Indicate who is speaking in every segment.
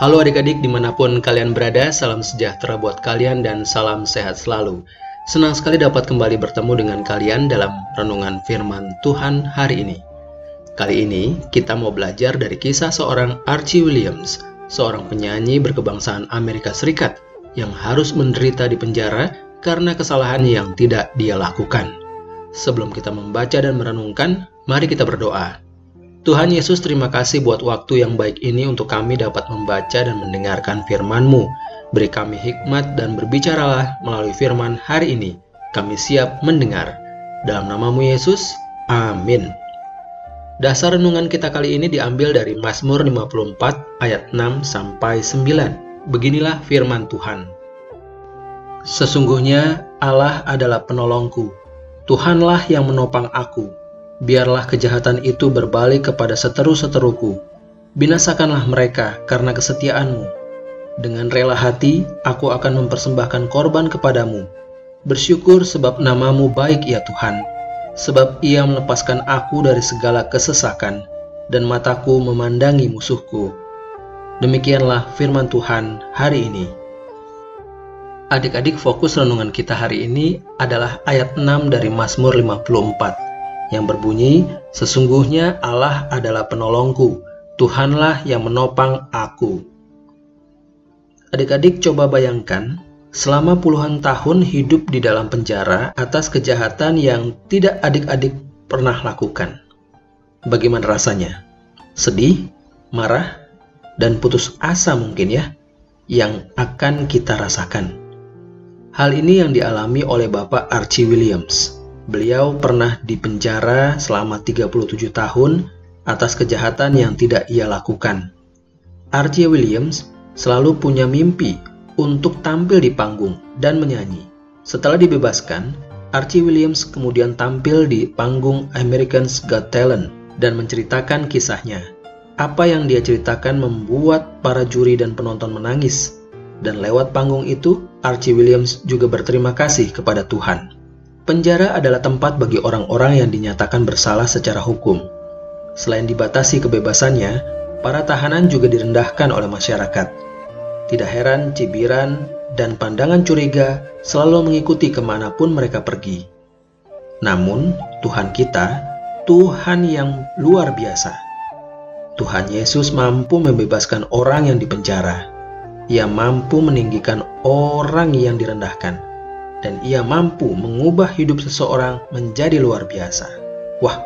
Speaker 1: Halo adik-adik di mana pun kalian berada, salam sejahtera buat kalian dan salam sehat selalu. Senang sekali dapat kembali bertemu dengan kalian dalam renungan firman Tuhan hari ini. Kali ini kita mau belajar dari kisah seorang Archie Williams, seorang penyanyi berkebangsaan Amerika Serikat yang harus menderita di penjara karena kesalahan yang tidak dia lakukan. Sebelum kita membaca dan merenungkan, mari kita berdoa. Tuhan Yesus terima kasih buat waktu yang baik ini untuk kami dapat membaca dan mendengarkan firman-Mu. Beri kami hikmat dan berbicaralah melalui firman hari ini. Kami siap mendengar. Dalam namamu Yesus, amin. Dasar renungan kita kali ini diambil dari Mazmur 54 ayat 6 sampai 9. Beginilah firman Tuhan. Sesungguhnya Allah adalah penolongku. Tuhanlah yang menopang aku biarlah kejahatan itu berbalik kepada seteru-seteruku. Binasakanlah mereka karena kesetiaanmu. Dengan rela hati, aku akan mempersembahkan korban kepadamu. Bersyukur sebab namamu baik ya Tuhan, sebab ia melepaskan aku dari segala kesesakan, dan mataku memandangi musuhku. Demikianlah firman Tuhan hari ini. Adik-adik fokus renungan kita hari ini adalah ayat 6 dari Mazmur 54 yang berbunyi, Sesungguhnya Allah adalah penolongku, Tuhanlah yang menopang aku. Adik-adik coba bayangkan, selama puluhan tahun hidup di dalam penjara atas kejahatan yang tidak adik-adik pernah lakukan. Bagaimana rasanya? Sedih, marah, dan putus asa mungkin ya, yang akan kita rasakan. Hal ini yang dialami oleh Bapak Archie Williams Beliau pernah dipenjara selama 37 tahun atas kejahatan yang tidak ia lakukan. Archie Williams selalu punya mimpi untuk tampil di panggung dan menyanyi. Setelah dibebaskan, Archie Williams kemudian tampil di panggung American's Got Talent dan menceritakan kisahnya. Apa yang dia ceritakan membuat para juri dan penonton menangis. Dan lewat panggung itu, Archie Williams juga berterima kasih kepada Tuhan. Penjara adalah tempat bagi orang-orang yang dinyatakan bersalah secara hukum. Selain dibatasi kebebasannya, para tahanan juga direndahkan oleh masyarakat. Tidak heran cibiran dan pandangan curiga selalu mengikuti ke mana pun mereka pergi. Namun, Tuhan kita, Tuhan yang luar biasa. Tuhan Yesus mampu membebaskan orang yang dipenjara. Ia mampu meninggikan orang yang direndahkan dan ia mampu mengubah hidup seseorang menjadi luar biasa. Wah,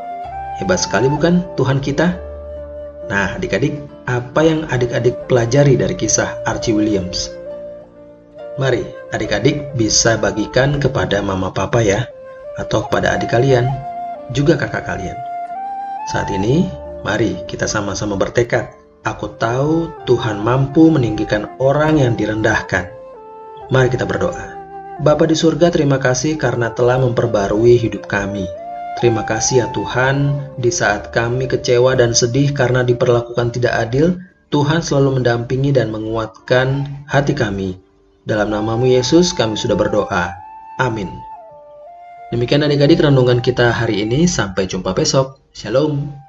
Speaker 1: hebat sekali bukan Tuhan kita? Nah, adik-adik, apa yang adik-adik pelajari dari kisah Archie Williams? Mari, adik-adik bisa bagikan kepada mama papa ya, atau kepada adik kalian, juga kakak kalian. Saat ini, mari kita sama-sama bertekad. Aku tahu Tuhan mampu meninggikan orang yang direndahkan. Mari kita berdoa. Bapa di surga, terima kasih karena telah memperbarui hidup kami. Terima kasih ya Tuhan, di saat kami kecewa dan sedih karena diperlakukan tidak adil, Tuhan selalu mendampingi dan menguatkan hati kami. Dalam namamu Yesus kami sudah berdoa. Amin. Demikian adik-adik renungan kita hari ini, sampai jumpa besok. Shalom.